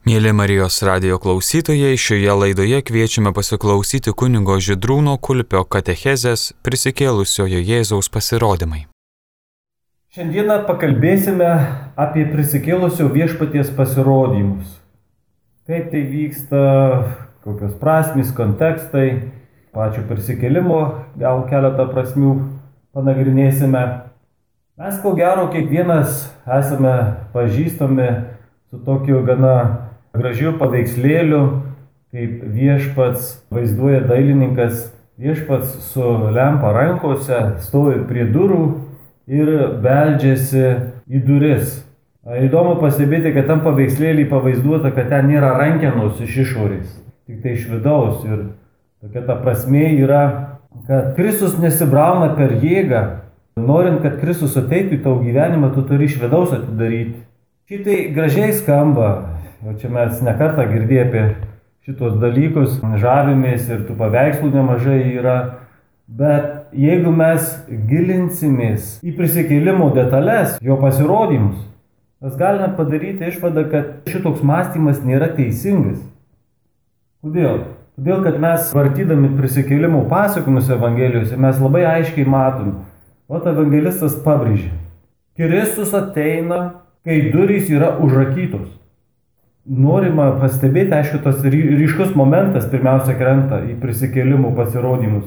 Mėly Marijos radio klausytojai, šioje laidoje kviečiame pasiklausyti kunigo Židrūno Kulpio katechezės prisikėlusiojo Jėzaus pasirodymai. Šiandieną pakalbėsime apie prisikėlusio viešpaties pasirodymus. Kaip tai vyksta, kokios prasmės, kontekstai, pačio prisikėlimo, gal keletą prasmių panagrinėsime. Mes ko gero kiekvienas esame pažįstami su tokiu gana gražiu paveikslėliu, kaip viešpats vaizduoja dailininkas, viešpats su lempa rankose stovi prie durų ir beldžiasi į duris. Įdomu pastebėti, kad tam paveikslėlį pavaizduota, kad ten nėra rankenos iš išorės, tik tai iš vidaus. Ir tokia ta prasme yra, kad Kristus nesibrauna per jėgą. Norint, kad Kristus ateitų į tavo gyvenimą, tu turi iš vidaus atidaryti. Šitai gražiai skamba, O čia mes nekartą girdėjome apie šitos dalykus, žavimės ir tų paveikslų nemažai yra. Bet jeigu mes gilinsimės į prisikėlimo detalės, jo pasirodymus, mes galime padaryti išvadą, kad šitoks mąstymas nėra teisingas. Kodėl? Todėl, kad mes vartydami prisikėlimo pasakojimus Evangelijose, mes labai aiškiai matom, o evangelistas pabrėžia, Kristus ateina, kai durys yra užrakytos norima pastebėti, aišku, tas ryškus momentas pirmiausia krenta į prisikėlimų pasirodymus.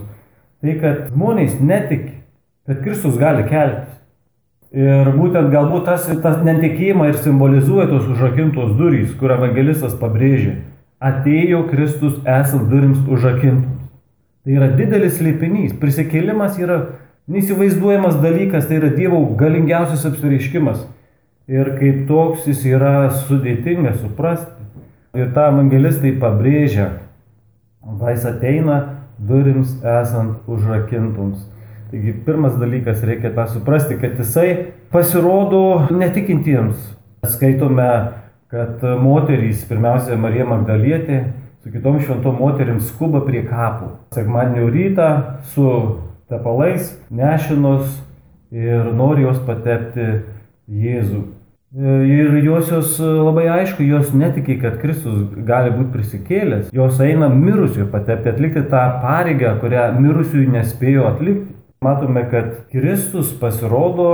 Tai, kad žmonės netiki, kad Kristus gali keltis. Ir būtent galbūt tas, tas netikėjimą ir simbolizuoja tos užrakintos durys, kur evangelistas pabrėžia. Atėjo Kristus esant durims užrakintoms. Tai yra didelis slėpinys. Prisikėlimas yra neįsivaizduojamas dalykas, tai yra Dievo galingiausias apsireiškimas ir kaip toks jis yra sudėtinga suprasti. Ir tą evangelistai pabrėžia, vais ateina durims esant užrakintoms. Taigi pirmas dalykas reikia tą suprasti, kad jisai pasirodo netikintiems. Skaitome, kad moterys, pirmiausia Marija Magdalietė, su kitom šventom moterim skuba prie kapų. Sekmadienio rytą su tepalais nešinos ir nori jos patepti Jėzų. Ir josios e, labai aišku, jos netiki, kad Kristus gali būti prisikėlęs. Jos eina mirusiųjų patepti, atlikti tą pareigą, kurią mirusiųjų nespėjo atlikti. Matome, kad Kristus pasirodo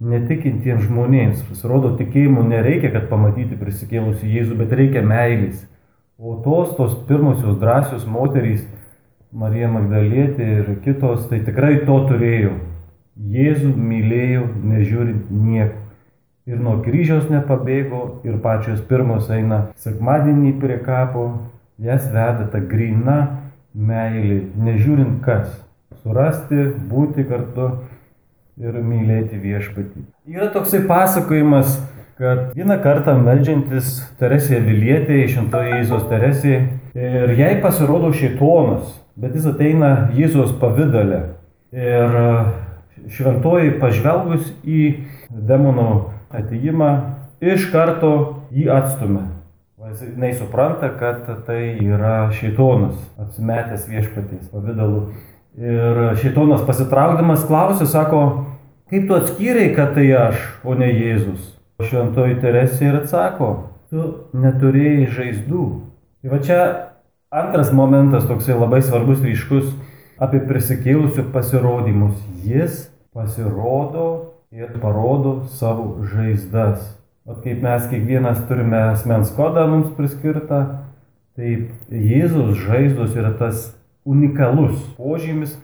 netikintiems žmonėms. Pasirodo, tikėjimų nereikia, kad pamatyti prisikėlusi Jėzų, bet reikia meilės. O tos, tos pirmosios drąsios moterys, Marija Magdalietė ir kitos, tai tikrai to turėjo. Jėzų mylėjo, nežiūrint nieko ir nuo kryžiaus nepabėgo ir pačios pirmos eina sekmadienį prie kapo, jas veda ta grina meilė, nežiūrint kas. Surasti, būti kartu ir mylėti viešpatį. Yra toksai pasakojimas, kad vieną kartą melžiantis Teresė Vilietė, išimtoji Jėzos Teresė, ir jai pasirodo šėtonas, bet jis ateina Jėzos pavydalę. Ir šventoji pažvelgus į demono ateimą, iš karto jį atstumia. Jis supranta, kad tai yra šitonas, atsimetęs viešpatys pavydalu. Ir šitonas pasitraukdamas klausė, sako, kaip tu atskyrai, kad tai aš, o ne Jėzus. Šventoji Teresė ir atsako, tu neturėjai žaizdų. Tai va čia antras momentas toksai labai svarbus ryškus apie prisikėlusių pasirodymus. Jis pasirodo ir parodo savo žaizdas. O kaip mes kiekvienas turime asmens kodą mums priskirtą, taip Jėzus žaizdos yra tas unikalus požymis,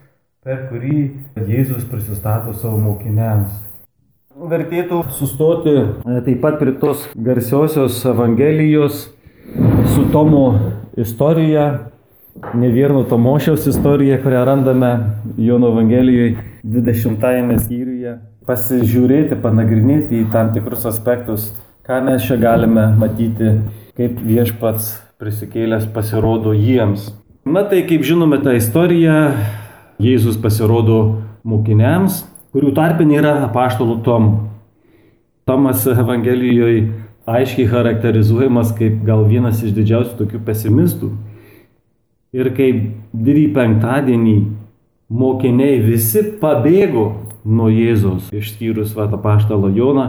per kurį Jėzus prisistato savo mokiniams. Vertėtų sustoti e, taip pat prie tos garsiosios Evangelijos su Tomo istorija, ne vieno Tomošiaus istorija, kurią randame Jono Evangelijoje 20 skyriuje pasižiūrėti, panagrinėti į tam tikrus aspektus, ką mes čia galime matyti, kaip viešpats prisikėlęs pasirodo jiems. Na tai kaip žinome tą istoriją, Jėzus pasirodo mokiniams, kurių tarpė nėra apaštalų Tom. Tomas Evangelijoje aiškiai charakterizuojamas kaip gal vienas iš didžiausių tokių pesimistų. Ir kaip didį penktadienį mokiniai visi pabėgo nuo Jėzaus, išskyrus Vatą Paštalą Joną,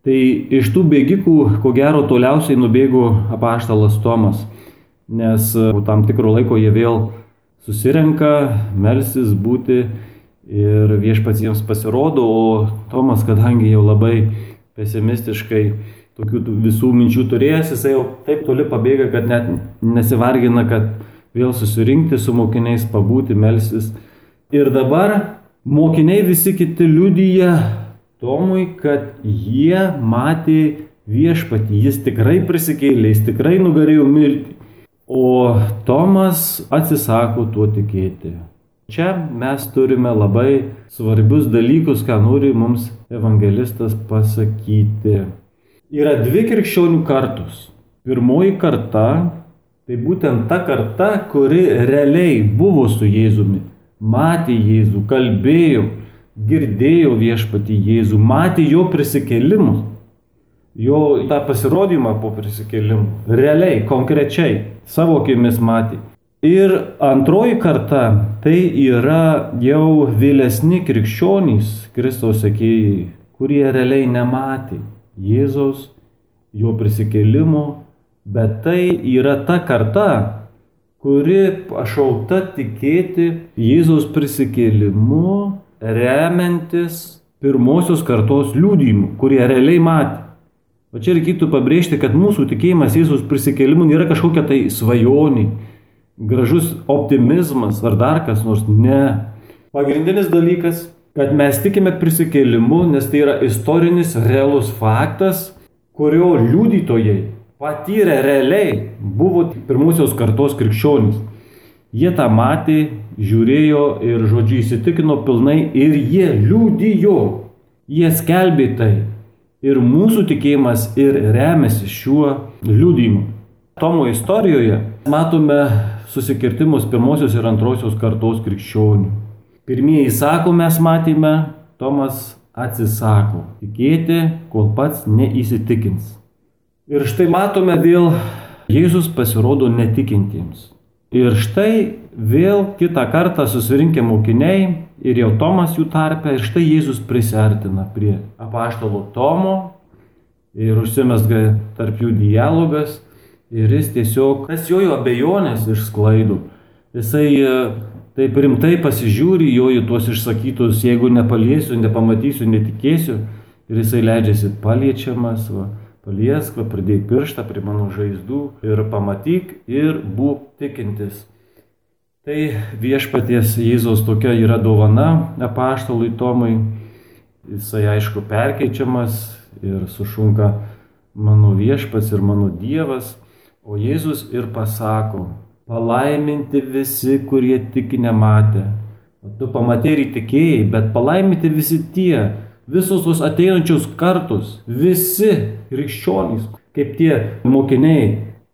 Tai iš tų bėgikų, ko gero, toliausiai nubėgo apaštalas Tomas, nes e, po tam tikro laiko jie vėl susirenka, melsis būti ir viešpats jiems pasirodo, o Tomas, kadangi jau labai pesimistiškai tokių visų minčių turėjęs, jisai jau taip toli pabėga, kad net nesivargina, kad vėl susirinkti su mokiniais, pabūti, melsis. Ir dabar mokiniai visi kiti liudyja Tomui, kad jie matė viešpatį, jis tikrai prisikėlė, jis tikrai nugalėjo mirtį. O Tomas atsisako tuo tikėti. Čia mes turime labai svarbius dalykus, ką nori mums evangelistas pasakyti. Yra dvi krikščionių kartos. Pirmoji karta tai būtent ta karta, kuri realiai buvo su Jėzumi, matė Jėzų, kalbėjo, girdėjo viešpatį Jėzų, matė jo prisikėlimus, jo tą pasirodymą po prisikėlimų, realiai, konkrečiai, savo akimis matė. Ir antroji karta tai yra jau vėlesni krikščionys, Kristaus sekėjai, kurie realiai nematė Jėzaus, jo prisikėlimo, bet tai yra ta karta, kuri pašaukta tikėti Jėzaus prisikėlimu, remiantis pirmosios kartos liūdėjimu, kurie realiai matė. O čia reikėtų pabrėžti, kad mūsų tikėjimas Jėzaus prisikėlimu nėra kažkokia tai svajonė gražus optimizmas ar dar kas nors. Ne. Pagrindinis dalykas, kad mes tikime prisikėlimu, nes tai yra istorinis realus faktas, kurio liudytojai patyrę realiai buvo pirmosios kartos krikščionys. Jie tą matė, žiūrėjo ir žodžiu įsitikino pilnai ir jie liūdijo, jie skelbė tai. Ir mūsų tikėjimas ir remiasi šiuo liūdimu. Tomo istorijoje matome susikirtimus pirmosios ir antrosios kartos krikščionių. Pirmieji sako, mes matėme, Tomas atsisako tikėti, kol pats neįsitikins. Ir štai matome vėl, Jėzus pasirodo netikintiems. Ir štai vėl kitą kartą susirinkę mokiniai ir jau Tomas jų tarpe, ir štai Jėzus prisartina prie apaštalo Tomo ir užsimesga tarp jų dialogas Ir jis tiesiog, tas jo jo abejonės išsklaido. Jisai e, taip rimtai pasižiūri jo į tuos išsakytus, jeigu nepaliesiu, nepamatysiu, netikėsiu. Ir jisai leidžiasi paliečiamas, va, paliesk, pridėk pirštą prie mano žaizdų ir pamatyk ir būk tikintis. Tai viešpaties Jėzaus tokia yra dovana apaštalui Tomui. Jisai aišku perkeičiamas ir sušunka mano viešpas ir mano Dievas. O Jėzus ir pasako, palaiminti visi, kurie tik nematė. O tu pamatė ir įtikėjai, bet palaiminti visi tie, visos tos ateinančios kartos, visi krikščionys, kaip tie mokiniai,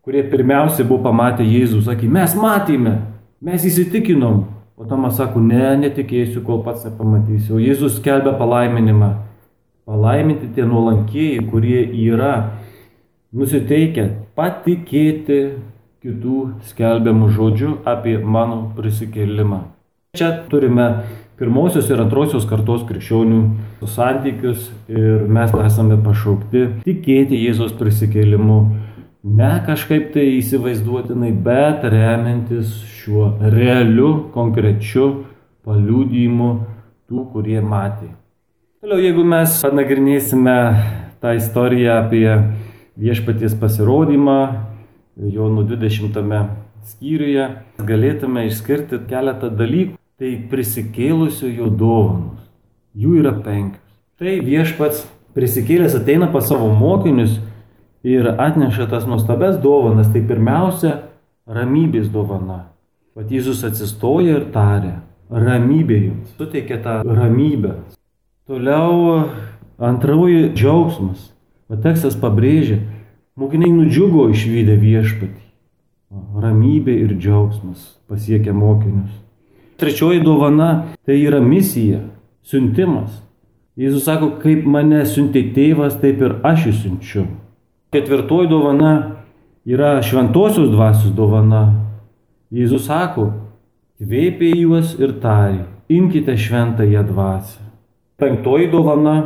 kurie pirmiausia buvo pamatę Jėzų, sakė, mes matėme, mes įsitikinom. O Tomas sako, ne, netikėsiu, kol pats nepamatysiu. O Jėzus skelbia palaiminimą. Palaiminti tie nuolankieji, kurie yra nusiteikę patikėti kitų skelbiamų žodžių apie mano prisikėlimą. Čia turime pirmosios ir antrosios kartos krikščionių santykius ir mes esame pašaukti tikėti Jėzos prisikėlimu. Ne kažkaip tai įsivaizduotinai, bet remiantis šiuo realiu, konkrečiu paliūdėjimu tų, kurie matė. Toliau, jeigu mes panagrinėsime tą istoriją apie viešpaties pasirodymą Jonų 20 skyriuje, galėtume išskirti keletą dalykų. Tai prisikėlusio jo dovanos. Jų yra penkios. Tai viešpats prisikėlęs ateina pas savo mokinius ir atneša tas nuostabes dovanas. Tai pirmiausia, ramybės dovana. Pat Jėzus atsistoja ir tarė, ramybė jums, suteikia tą ramybę. Toliau antroji džiaugsmas. O tekstas pabrėžia, mokiniai nudžiugo išvykę viešpatį. Ramybė ir džiaugsmas pasiekia mokinius. Trečioji dovana tai yra misija, siuntimas. Jėzus sako, kaip mane siuntė tėvas, taip ir aš jūs siunčiu. Ketvirtoji dovana yra šventosios dvasios dovana. Jėzus sako, kvėpė juos ir tarė, imkite šventąją dvasią. Penktoji dovana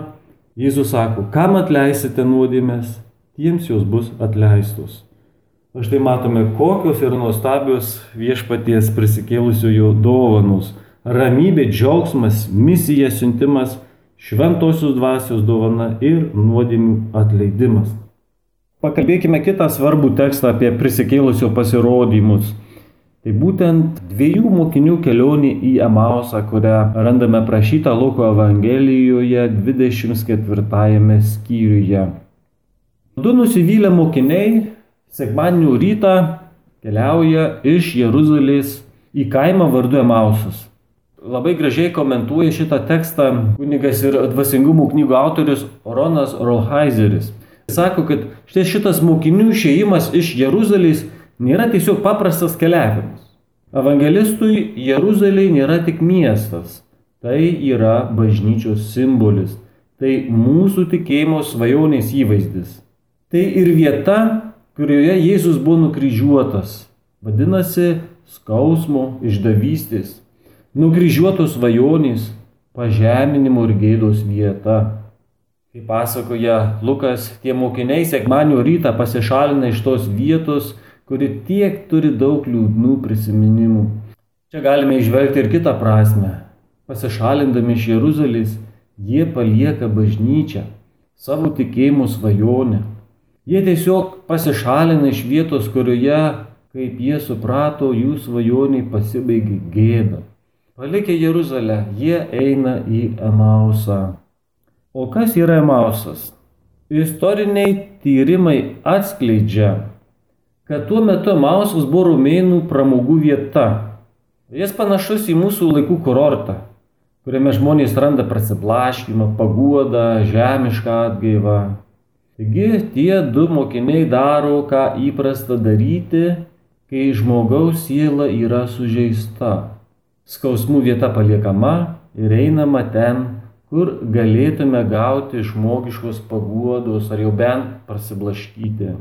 Jėzus sako, kam atleisite nuodėmės, tiems jos bus atleistos. Štai matome, kokios yra nuostabios viešpaties prisikėlusiojo dovanos. Ramybė, džiaugsmas, misija, siuntimas, šventosios dvasios dovana ir nuodėmių atleidimas. Pakalbėkime kitą svarbų tekstą apie prisikėlusio pasirodymus. Tai būtent dviejų mokinių kelionė į Emausą, kurią randame prašytą Luko Evangelijoje 24 skyriuje. Du nusivylę mokiniai sekmadienio rytą keliauja iš Jeruzalės į kaimą vardu Emausas. Labai gražiai komentuoja šitą tekstą kunigas ir dvasingumų knygų autorius Ronas Rolheiseris. Sako, kad štai šitas mokinių išėjimas iš Jeruzalės nėra tiesiog paprastas keliavimas. Evangelistui Jeruzalė nėra tik miestas, tai yra bažnyčios simbolis, tai mūsų tikėjimo svajonės įvaizdis. Tai ir vieta, kurioje Jėzus buvo nukryžiuotas. Vadinasi, skausmo, išdavystės, nukryžiuotos svajonės, pažeminimo ir gėdos vieta. Kaip pasakoja Lukas, tie mokiniai sekmanio rytą pasišalina iš tos vietos, kuri tiek turi daug liūdnų prisiminimų. Čia galime išvelgti ir kitą prasme. Pasišalindami iš Jeruzalės, jie palieka bažnyčią, savo tikėjimo svajonę, Jie tiesiog pasišalina iš vietos, kurioje, kaip jie suprato, jų svajoniai pasibaigė gėda. Palikę Jeruzalę, jie eina į Emausą. O kas yra Emausas? Istoriniai tyrimai atskleidžia, kad tuo metu Emausas buvo rumėnų pramogų vieta. Jis panašus į mūsų laikų kurortą, kuriame žmonės randa prasiblaškimą, paguodą, žemišką atgaivą. Taigi tie du mokiniai daro, ką įprasta daryti, kai žmogaus siela yra sužeista. Skausmų vieta paliekama ir einama ten, kur galėtume gauti žmogiškos paguodos ar jau bent prasiblaškyti.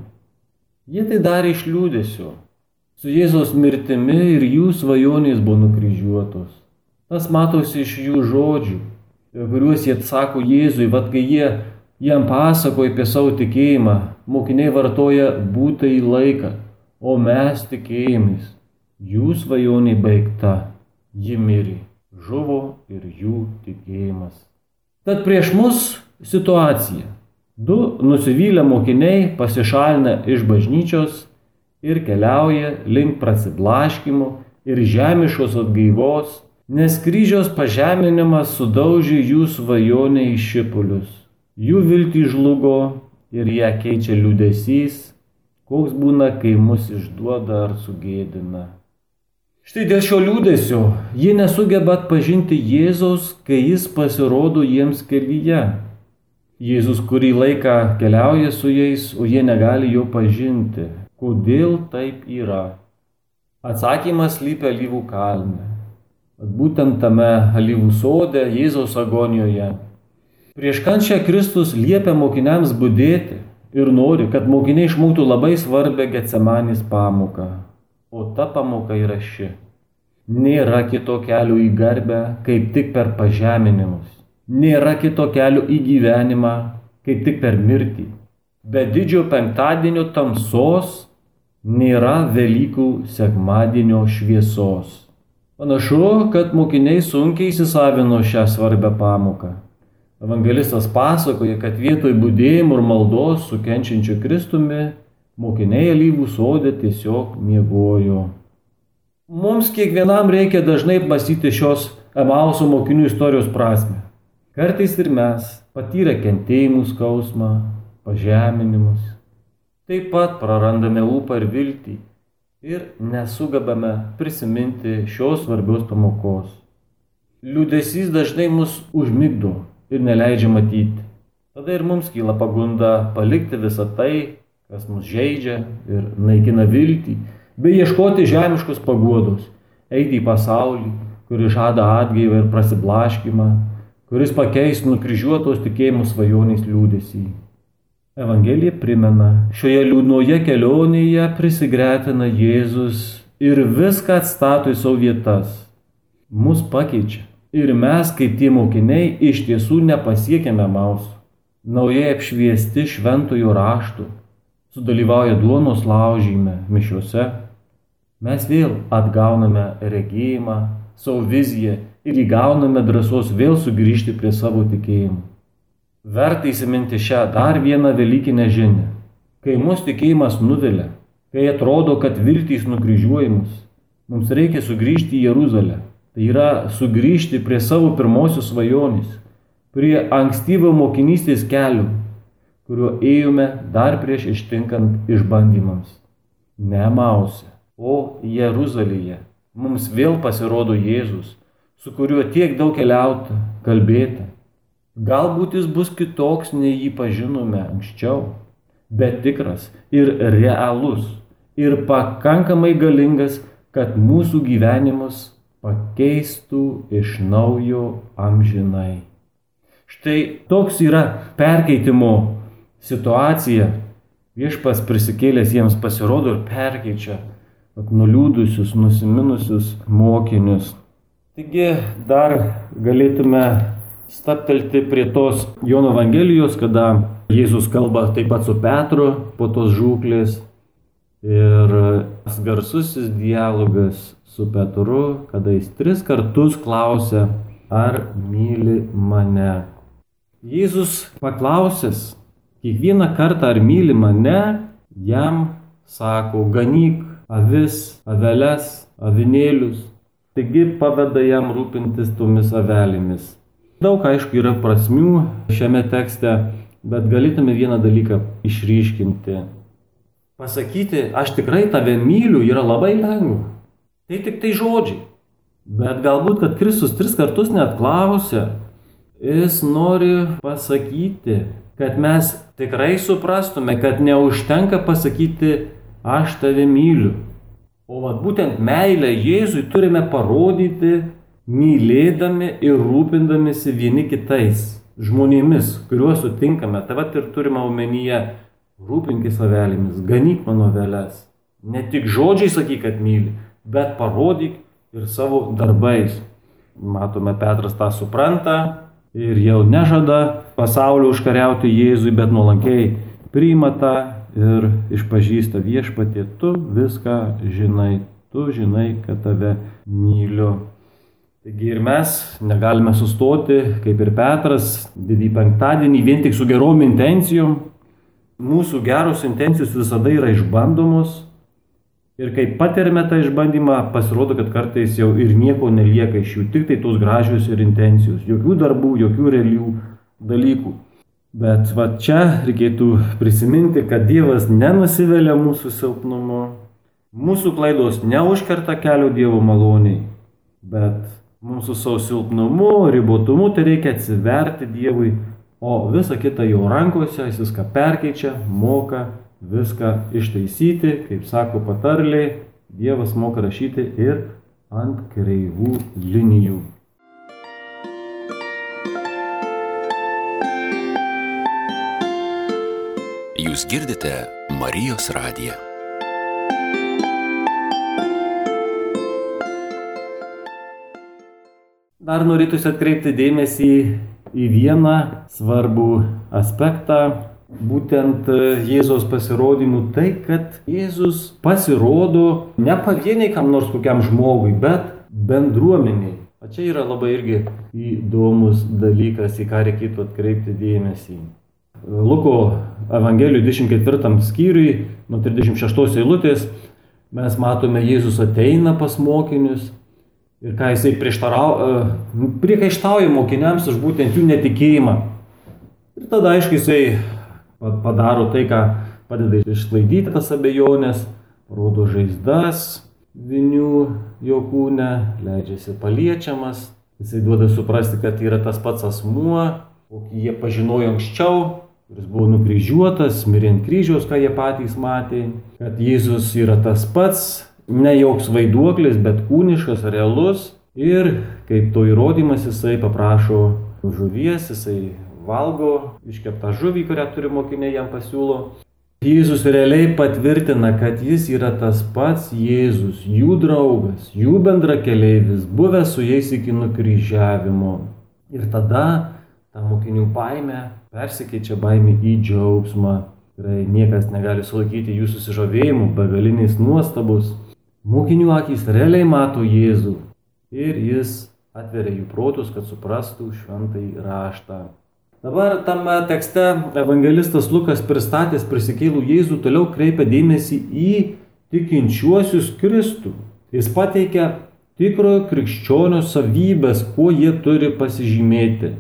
Jie tai darė iš liūdėsio. Su Jėzos mirtimi ir jų svajonės buvo nukryžiuotos. Tas matosi iš jų žodžių, kuriuos jie atsako Jėzui, vad kai jie Jam pasakoja apie savo tikėjimą, mokiniai vartoja būtai laiką, o mes tikėjimais. Jų svajonė baigta, ji mirė, žuvo ir jų tikėjimas. Tad prieš mus situacija. Du nusivylę mokiniai pasišalina iš bažnyčios ir keliauja link prasiblaškimo ir žemiškos atgaivos, nes kryžiaus pažeminimas sudaužė jų svajonę į šipulius. Jų viltį žlugo ir ją keičia liūdėsys, koks būna, kai mus išduoda ar sugėdina. Štai dėl šio liūdėsio jie nesugeba atpažinti Jėzaus, kai jis pasirodo jiems kelyje. Jėzus kurį laiką keliauja su jais, o jie negali jo pažinti. Kodėl taip yra? Atsakymas lypia alyvų kalne. Būtent tame alyvų sode, Jėzaus agonijoje Prieš kančią Kristus liepia mokiniams būdėti ir nori, kad mokiniai išmoktų labai svarbę Getsemanės pamoką. O ta pamoka yra ši. Nėra kito kelio į garbę, kaip tik per pažeminimus. Nėra kito kelio į gyvenimą, kaip tik per mirtį. Be didžiojo penktadienio tamsos nėra Velykų sekmadienio šviesos. Panašu, kad mokiniai sunkiai įsisavino šią svarbę pamoką. Evangelistas pasakoja, kad vietoj būdėjimų ir maldos su kenčiančiu Kristumi mokiniai alyvų sodė tiesiog miegojo. Mums kiekvienam reikia dažnai mąstyti šios Emauso mokinių istorijos prasme. Kartais ir mes patyrę kentėjimų skausmą, pažeminimus, taip pat prarandame ūpą ir viltį ir nesugebame prisiminti šios svarbios pamokos. Liūdėsys dažnai mus užmigdo ir neleidžia matyti. Tada ir mums kyla pagunda palikti visą tai, kas mus žaidžia ir naikina viltį, bei ieškoti žemiškos paguodos, eiti į pasaulį, kuris žada atgaivą ir prasiblaškimą, kuris pakeis nukryžiuotos tikėjimų svajonės liūdėsį. Evangelija primena, šioje liūdnoje kelionėje prisigretina Jėzus ir viską atstato į savo vietas. Mus pakeičia. Ir mes, kaip tie mokiniai, iš tiesų nepasiekėme mausų. naujai apšviesti šventojo raštų, sudalyvauja duonos laužyme, mišiuose, mes vėl atgauname regėjimą, savo viziją ir įgauname drąsos vėl sugrįžti prie savo tikėjimų. Verta įsiminti šią dar vieną Velykinę žinią. Kai mūsų tikėjimas nuvilia, kai atrodo, kad viltys nukryžiuojimus, mums reikia sugrįžti į Jeruzalę. Tai yra sugrįžti prie savo pirmosios svajonės, prie ankstyvo mokinystės kelių, kuriuo ėjome dar prieš ištinkant išbandymams. Ne Mause, o Jeruzalėje mums vėl pasirodo Jėzus, su kuriuo tiek daug keliauta, kalbėta. Galbūt jis bus kitoks, nei jį pažinome anksčiau, bet tikras ir realus ir pakankamai galingas, kad mūsų gyvenimus pakeistų iš naujo amžinai. Štai toks yra perkeitimo situacija. Viešpas prisikėlęs jiems pasirodo ir perkeičia nuliūdusius, nusiminusius mokinius. Taigi dar galėtume staptelti prie tos Jono Evangelijos, kada Jėzus kalba taip pat su Petru po tos žūklės. Ir garsusis dialogas su Petru, kada jis tris kartus klausia, ar myli mane. Jėzus paklausęs kiekvieną kartą, ar myli mane, jam sako, ganyk avis, aveles, avinėlius. Taigi paveda jam rūpintis tomis avelėmis. Daug aišku yra prasmių šiame tekste, bet galėtume vieną dalyką išryškinti. Pasakyti, aš tikrai tave myliu, yra labai lengva. Tai tik tai žodžiai. Bet galbūt, kad Kristus tris kartus net klausia, Jis nori pasakyti, kad mes tikrai suprastume, kad neužtenka pasakyti, aš tave myliu. O vat būtent meilę Jėzui turime parodyti, mylėdami ir rūpindamėsi vieni kitais žmonėmis, kuriuos sutinkame. Tai vat ir turime omenyje, rūpinkis avelėmis, ganyk mano veles. Ne tik žodžiai sakyk, kad myli, bet parodyk ir savo darbais. Matome, Petras tą supranta, ir jau nežada pasaulio užkariauti Jėzui, bet nuolankiai priima tą ir išpažįsta viešpatė, tu viską žinai, tu žinai, kad tave myliu. Taigi ir mes negalime sustoti, kaip ir Petras, didį penktadienį, vien tik su gerom intencijom. Mūsų geros intencijos visada yra išbandomos, Ir kai patiriame tą išbandymą, pasirodo, kad kartais jau ir nieko nelieka iš jų, tik tai tos gražios ir intencijos, jokių darbų, jokių realių dalykų. Bet va čia reikėtų prisiminti, kad Dievas nenusivelia mūsų silpnumu, mūsų klaidos neužkerta kelio Dievo maloniai, bet mūsų savo silpnumu, ribotumu tai reikia atsiverti Dievui, o visa kita jo rankose, jis viską perkeičia, moka viską ištaisyti, kaip sako patarliai, Dievas moka rašyti ir ant kreivų linijų. Jūs girdite Marijos radiją. Dar norėtųsi atkreipti dėmesį į vieną svarbų aspektą, būtent e, Jėzos pasirodymų tai, kad Jėzus pasirodo ne pavieniai kam nors kokiam žmogui, bet bendruomeniai. O čia yra labai irgi įdomus dalykas, į ką reikėtų atkreipti dėmesį. Luko Evangelijų 24 skyriui, nuo 36 eilutės, mes matome Jėzus ateina pas mokinius ir ką jisai e, priekaištauja mokiniams už būtent jų netikėjimą. Ir tada aišku jisai padaro tai, ką padeda išsklaidyti tas abejonės, rodo žaizdas vinių jo kūne, leidžiasi paliečiamas, jisai duoda suprasti, kad yra tas pats asmuo, kokį jie pažinojo anksčiau, kuris buvo nukryžiuotas, mirė ant kryžiaus, ką jie patys matė, kad Jėzus yra tas pats, ne joks vaiduoklis, bet kūniškas, realus. Ir kaip to įrodymas jisai paprašo žuvies, jisai valgo iškeptą žuvį, kurią turi mokiniai jam pasiūlo. Jėzus realiai patvirtina, kad jis yra tas pats Jėzus, jų draugas, jų bendrakeleivis, buvęs su jais iki nukryžiavimo. Ir tada ta mokinių baime persikeičia baimė į džiaugsmą. Tikrai niekas negali sulaikyti jų susižavėjimų, begaliniais nuostabus. Mokinių akys realiai mato Jėzų ir jis atveria jų protus, kad suprastų šventai raštą. Dabar tame tekste evangelistas Lukas pristatęs prisikėlų Jėzų toliau kreipia dėmesį į tikinčiuosius Kristų. Jis pateikia tikrojo krikščionio savybės, kuo jie turi pasižymėti.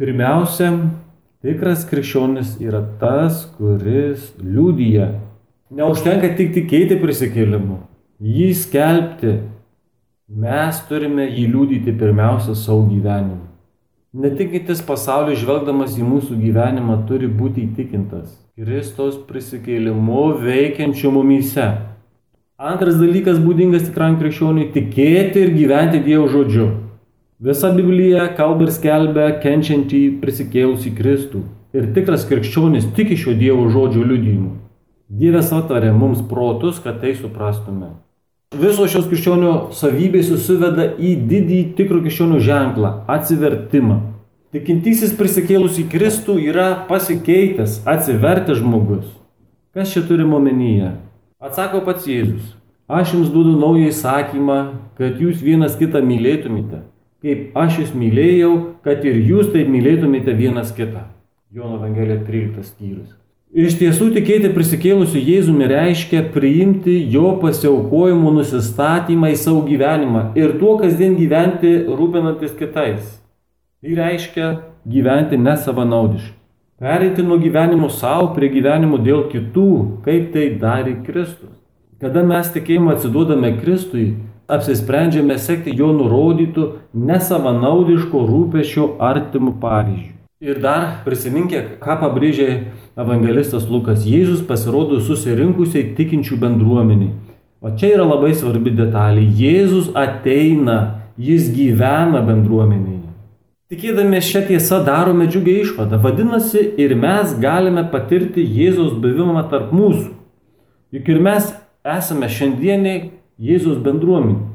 Pirmiausia, tikras krikščionis yra tas, kuris liūdija. Neužtenka tik tikėti prisikėlimu, jį skelbti. Mes turime jį liūdyti pirmiausia savo gyvenimu. Netikintis pasaulio žvelgdamas į mūsų gyvenimą turi būti įtikintas Kristaus prisikėlimu veikiančiu mumyse. Antras dalykas būdingas tikram krikščioniui - tikėti ir gyventi Dievo žodžiu. Visa Biblija kalba ir skelbia kenčiantį prisikėlusį Kristų. Ir tikras krikščionis tiki šio Dievo žodžio liudijimu. Dievas atvarė mums protus, kad tai suprastume. Visos šios krikščionių savybės susiveda į didį tikro krikščionių ženklą - atsivertimą. Tikintysis prisikėlusį Kristų yra pasikeitęs, atsivertęs žmogus. Kas čia turime omenyje? Atsako pats Jėzus. Aš jums duodu naują įsakymą, kad jūs vienas kitą mylėtumėte kaip aš jūs mylėjau, kad ir jūs taip mylėtumėte vienas kitą. Jono Evangelija 13 skyrius. Iš tiesų tikėti prisikėlusiu Jėzumi reiškia priimti jo pasiaukojimo nusistatymą į savo gyvenimą ir tuo kasdien gyventi rūpinantis kitais. Tai reiškia gyventi nesavanaudiškai. Pereiti nuo gyvenimo savo prie gyvenimo dėl kitų, kaip tai darė Kristus. Kada mes tikėjimą atsiduodame Kristui, apsisprendžiame sekti jo nurodytų nesavanaudiško rūpešio artimų pavyzdžių. Ir dar prisiminkė, ką pabrėžė evangelistas Lukas. Jėzus pasirodo susirinkusiai tikinčių bendruomeniai. O čia yra labai svarbi detalė. Jėzus ateina, jis gyvena bendruomenėje. Tikėdami šią tiesą darome džiugę išvadą. Vadinasi, ir mes galime patirti Jėzaus buvimą tarp mūsų. Juk ir mes esame šiandieniai Jėzus bendruomenė.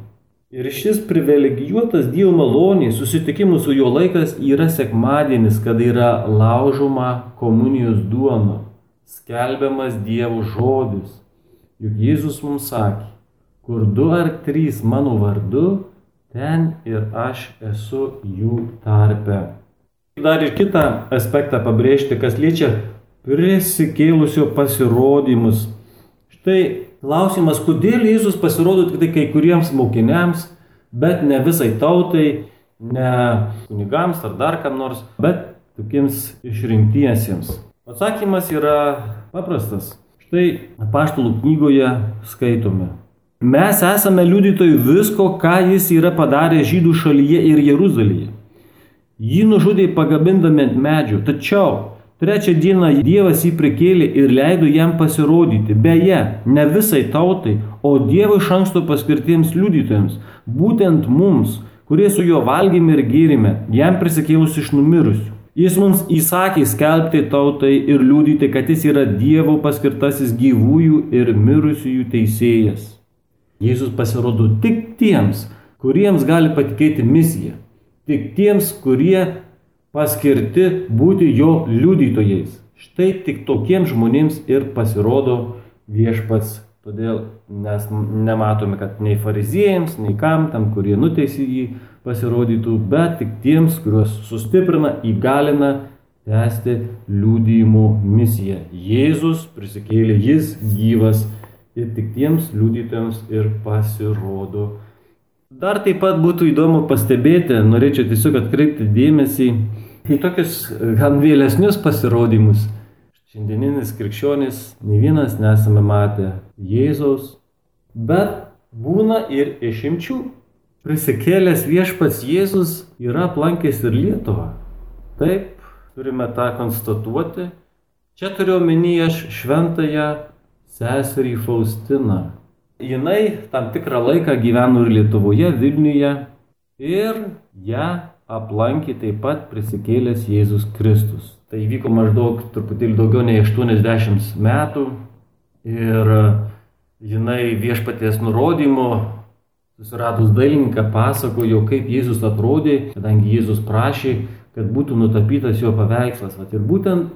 Ir šis privilegijuotas Dievo maloniai susitikimų su jo laikas yra sekmadienis, kada yra laužoma komunijos duona, skelbiamas Dievo žodis. Juk Jėzus mums sakė, kur du ar trys mano vardu, ten ir aš esu jų tarpe. Dar ir kitą aspektą pabrėžti, kas liečia prisikėlusio pasirodymus. Štai Klausimas, kodėl Jėzus pasirodo tik tai kai kuriems mokiniams, bet ne visai tautai, ne kunigams ar dar kam nors, bet tokiems išrinktiesiems. Atsakymas yra paprastas. Štai apaštalų knygoje skaitome. Mes esame liudytojai visko, ką jis yra padaręs žydų šalyje ir Jeruzalėje. Jį nužudė pagabindami ant medžių, tačiau Trečią dieną Dievas jį prikėlė ir leido jam pasirodyti. Beje, ne visai tautai, o Dievo iš anksto paskirtiems liudytojams, būtent mums, kurie su juo valgėme ir gėrime, jam prisikėlus iš numirusių. Jis mums įsakė skelbti tautai ir liūdyti, kad jis yra Dievo paskirtasis gyvųjų ir mirusiųjų teisėjas. Jėzus pasirodo tik tiems, kuriems gali patikėti misiją. Tik tiems, kurie paskirti būti jo liudytojais. Štai tik tokiems žmonėms ir pasirodo viešpats. Todėl mes nematome, kad nei fariziejams, nei kam tam, kurie nuteisė jį, pasirodytų, bet tik tiems, kuriuos sustiprina, įgalina tęsti liūdėjimo misiją. Jėzus prisikėlė, jis gyvas ir tik tiems liudytojams ir pasirodo. Dar taip pat būtų įdomu pastebėti, norėčiau tiesiog atkreipti dėmesį į tokius gan vėlesnius pasirodymus. Šiandieninis krikščionis, ne vienas nesame matę Jėzaus, bet būna ir išimčių. Prisikėlęs viešpats Jėzus yra aplankęs ir Lietuvą. Taip, turime tą konstatuoti. Čia turiu omenyje šventąją seserį Faustiną. Jinai tam tikrą laiką gyveno ir Lietuvoje, Vilniuje ir ją aplankė taip pat prisikėlęs Jėzus Kristus. Tai įvyko maždaug truputėlį daugiau nei 80 metų ir jinai viešpaties nurodymu, susiradus dailininką, pasakojo, kaip Jėzus atrodė, kadangi Jėzus prašė, kad būtų nutapytas jo paveikslas. Vat ir būtent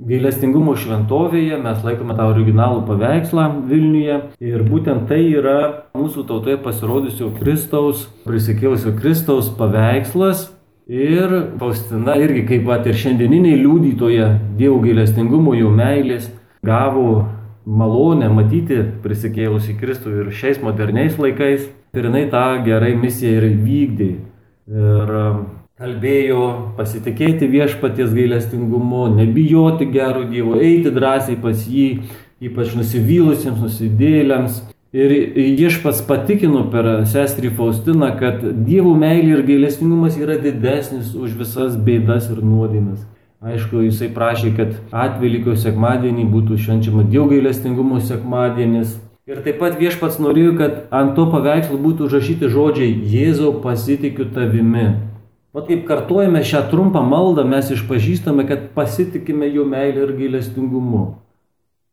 gailestingumo šventovėje mes laikome tą originalų paveikslą Vilniuje ir būtent tai yra mūsų tautoje pasirodusio Kristaus, prisikėlusio Kristaus paveikslas. Ir Faustina irgi kaip pat ir šiandieniniai liudytoje Dievo gailestingumo jo meilės gavo malonę matyti prisikėlusi Kristų ir šiais moderniais laikais. Ir jinai tą gerai misiją ir vykdė. Ir kalbėjo pasitikėti viešpaties gailestingumu, nebijoti gero Dievo, eiti drąsiai pas jį, ypač nusivylusiems, nusidėliams. Ir viešpats patikino per sestrį Faustiną, kad Dievo meilė ir gailestingumas yra didesnis už visas bėdas ir nuodėmes. Aišku, jisai prašė, kad atvelykio sekmadienį būtų švenčiama Dievo gailestingumo sekmadienis. Ir taip pat viešpats norėjo, kad ant to paveikslo būtų užrašyti žodžiai Jėzau pasitikiu tavimi. O kaip kartuojame šią trumpą maldą, mes išpažįstame, kad pasitikime jo meilę ir gailestingumu.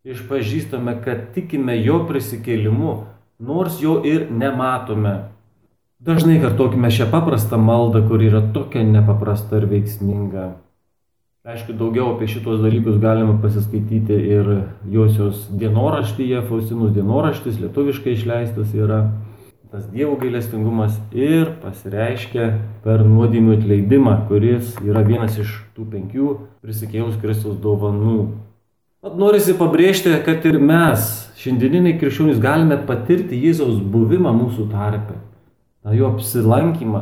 Išpažįstame, kad tikime jo prisikėlimu, nors jo ir nematome. Dažnai kartokime šią paprastą maldą, kuri yra tokia nepaprasta ir veiksminga. Aišku, daugiau apie šitos dalykus galima pasiskaityti ir Josios dienoraštyje, Faustinus dienoraštis, lietuviškai išleistas yra tas Dievo gailestingumas ir pasireiškia per nuodėmių atleidimą, kuris yra vienas iš tų penkių prisikėlus Kristus dovanų. At norisi pabrėžti, kad ir mes, šiandieniniai krikščionys, galime patirti Jėzaus buvimą mūsų tarpe, tą jo apsilankymą.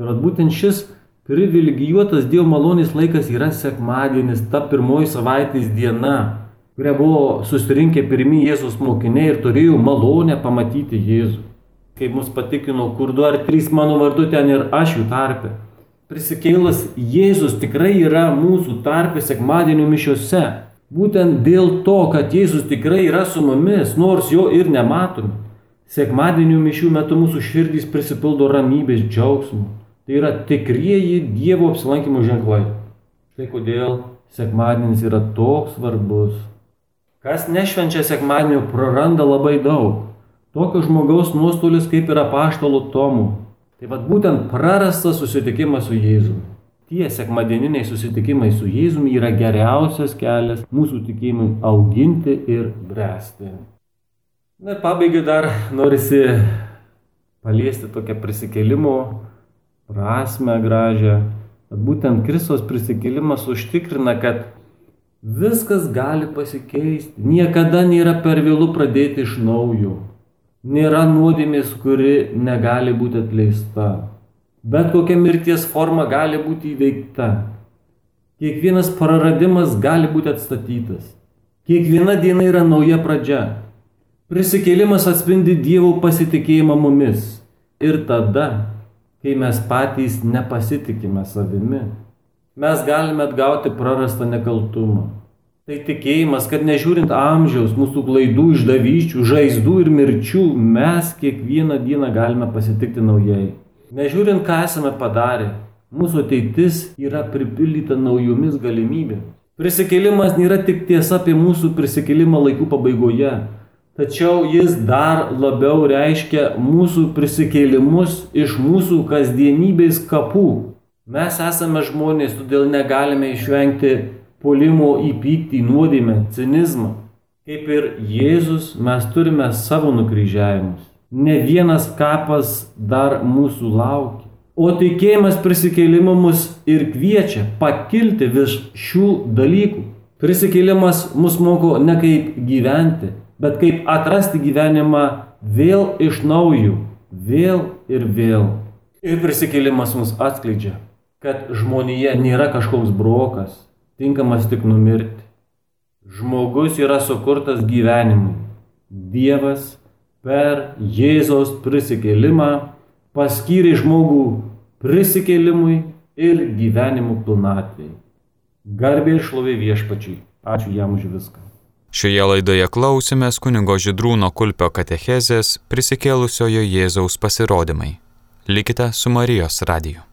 Ir būtent šis privilegijuotas Dievo malonės laikas yra sekmadienis, ta pirmoji savaitės diena, kuria buvo susirinkę pirmieji Jėzus mokiniai ir turėjo malonę pamatyti Jėzų kaip mus patikino, kur du ar trys mano vardu ten ir aš jų tarpe. Prisikėlas Jėzus tikrai yra mūsų tarpe sekmadienio mišiuose. Būtent dėl to, kad Jėzus tikrai yra su mumis, nors jo ir nematome. Sekmadienio mišių metu mūsų širdys prisipildo ramybės džiaugsmų. Tai yra tikrieji Dievo apsilankimo ženklai. Štai kodėl sekmadienis yra toks svarbus. Kas nešvenčia sekmadienio praranda labai daug. Tokio žmogaus nuostolis kaip yra paštalo Tomų. Tai vad būtent prarastas susitikimas su Jėzumi. Tie sekmadieniniai susitikimai su Jėzumi yra geriausias kelias mūsų tikėjimui auginti ir bręsti. Na ir pabaigai dar norisi paliesti tokią prisikėlimo prasme gražią. Kad būtent Kristos prisikėlimas užtikrina, kad viskas gali pasikeisti. Niekada nėra per vėlų pradėti iš naujo. Nėra nuodėmės, kuri negali būti atleista. Bet kokia mirties forma gali būti įveikta. Kiekvienas praradimas gali būti atstatytas. Kiekviena diena yra nauja pradžia. Prisikėlimas atspindi Dievo pasitikėjimą mumis. Ir tada, kai mes patys nepasitikime savimi, mes galime atgauti prarastą nekaltumą. Tai tikėjimas, kad nežiūrint amžiaus, mūsų klaidų, išdavyščių, žaizdų ir mirčių, mes kiekvieną dieną galime pasitikti naujai. Nežiūrint, ką esame padarę, mūsų ateitis yra pripildyta naujomis galimybėmis. Prisikėlimas nėra tik tiesa apie mūsų prisikėlimą laikų pabaigoje, tačiau jis dar labiau reiškia mūsų prisikėlimus iš mūsų kasdienybės kapų. Mes esame žmonės, todėl negalime išvengti polimo į pyktį, nuodėmę, cinizmą. Kaip ir Jėzus mes turime savo nukryžiavimus. Ne vienas kapas dar mūsų laukia. O tikėjimas prisikėlimu mus ir kviečia pakilti virš šių dalykų. Prisikėlimas mus moko ne kaip gyventi, bet kaip atrasti gyvenimą vėl iš naujo, vėl ir vėl. Ir prisikėlimas mus atskleidžia, kad žmonėje nėra kažkoks brokas, tinkamas tik numirti. Žmogus yra sukurtas gyvenimui. Dievas per Jėzaus prisikėlimą paskyrė žmogų prisikėlimui ir gyvenimų pilnatvėjai. Garbė ir šlovė viešpačiui. Ačiū jam už viską. Šioje laidoje klausėmės kunigo Židrūno Kulpio katechezės prisikėlusiojo Jėzaus pasirodymai. Likite su Marijos radiju.